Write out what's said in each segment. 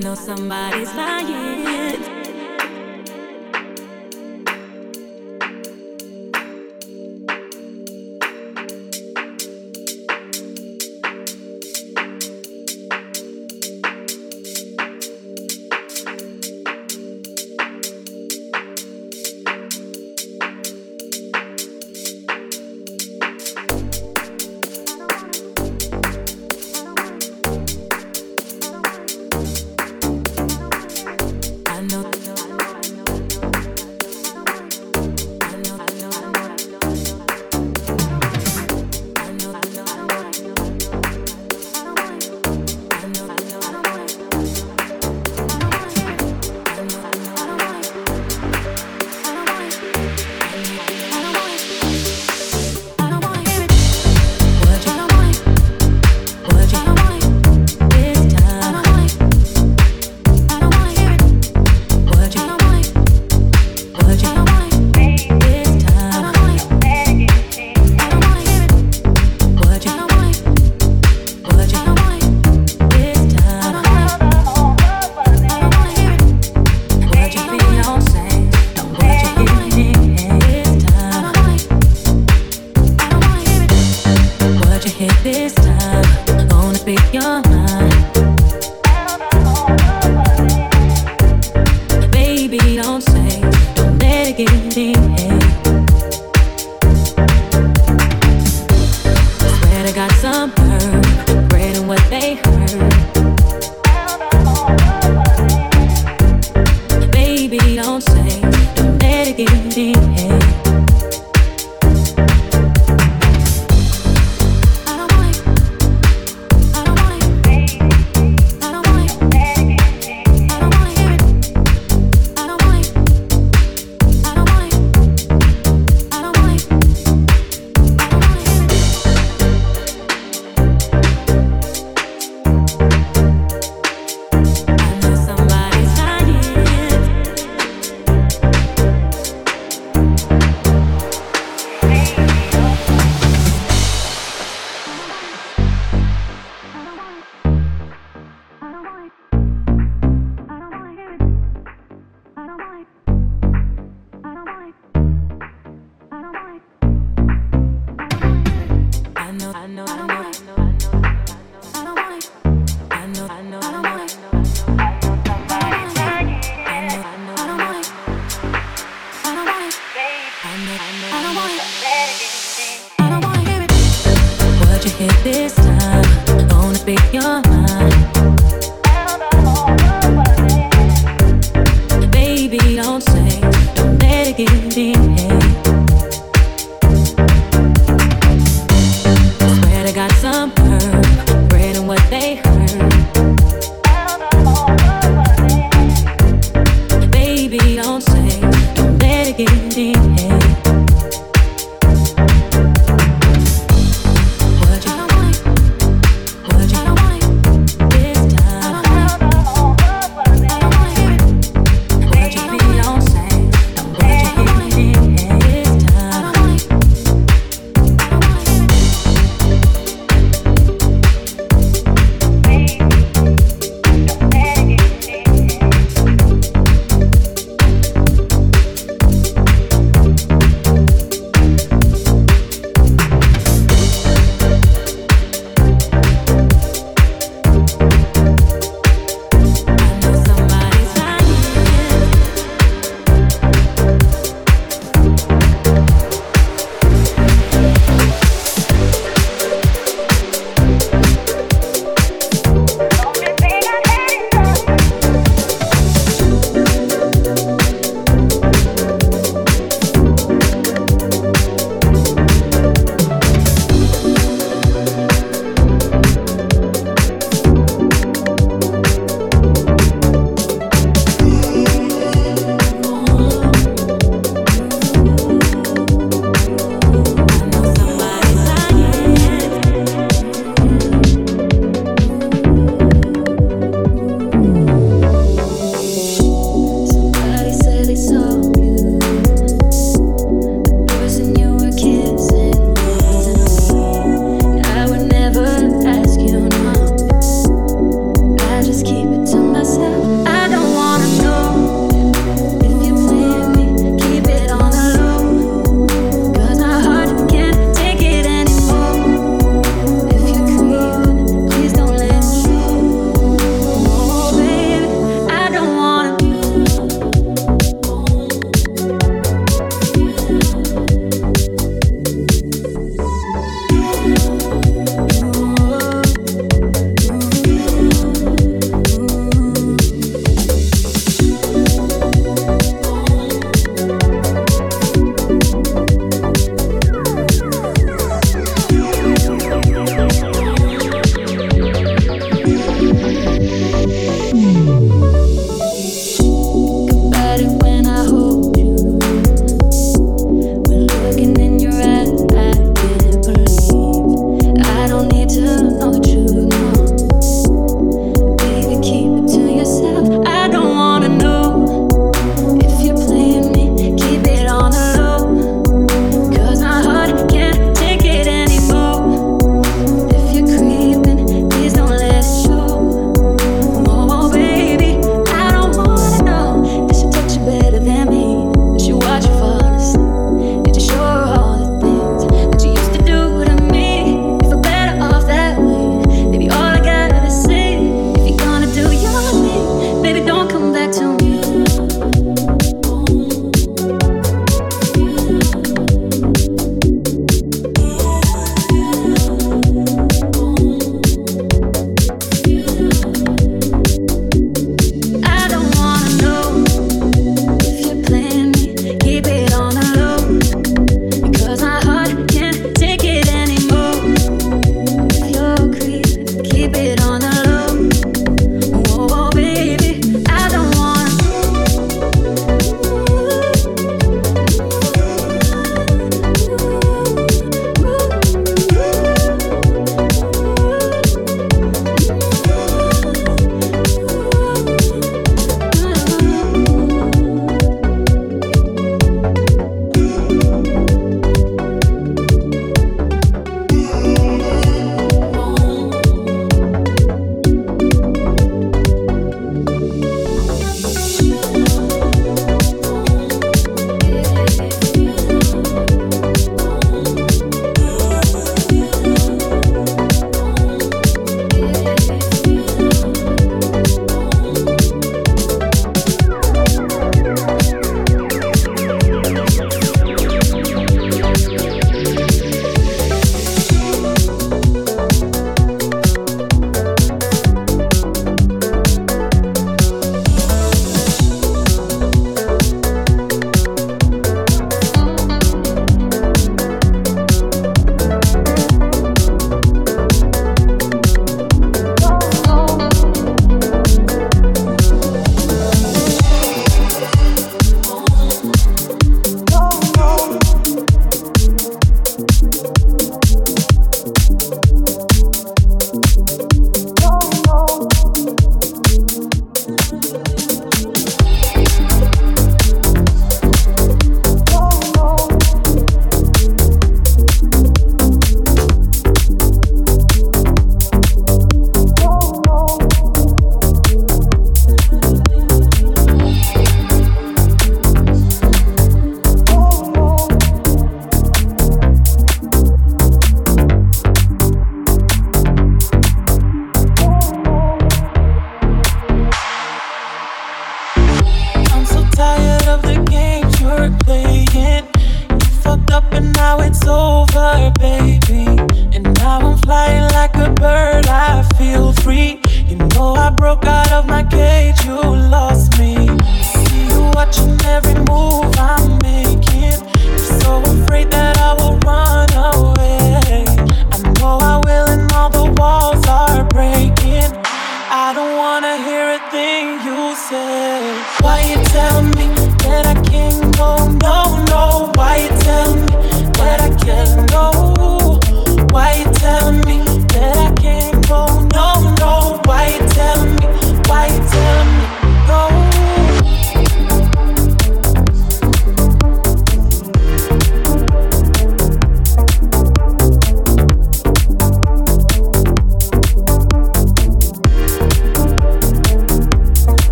know somebody's lying.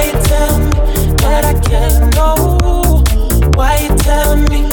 Why you tell me? that I can't know. Why you tell me?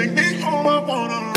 take me home, I wanna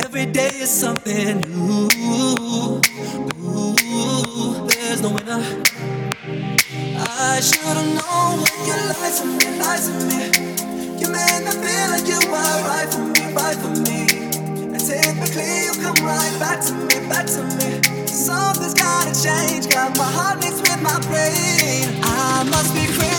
Every day is something new. Ooh, there's no winner. I should've known when you lied to me, lied to me. You made me feel like you were right for me, right for me. And typically you come right back to me, back to me. Something's gotta change, got my heart mixed with my brain. I must be crazy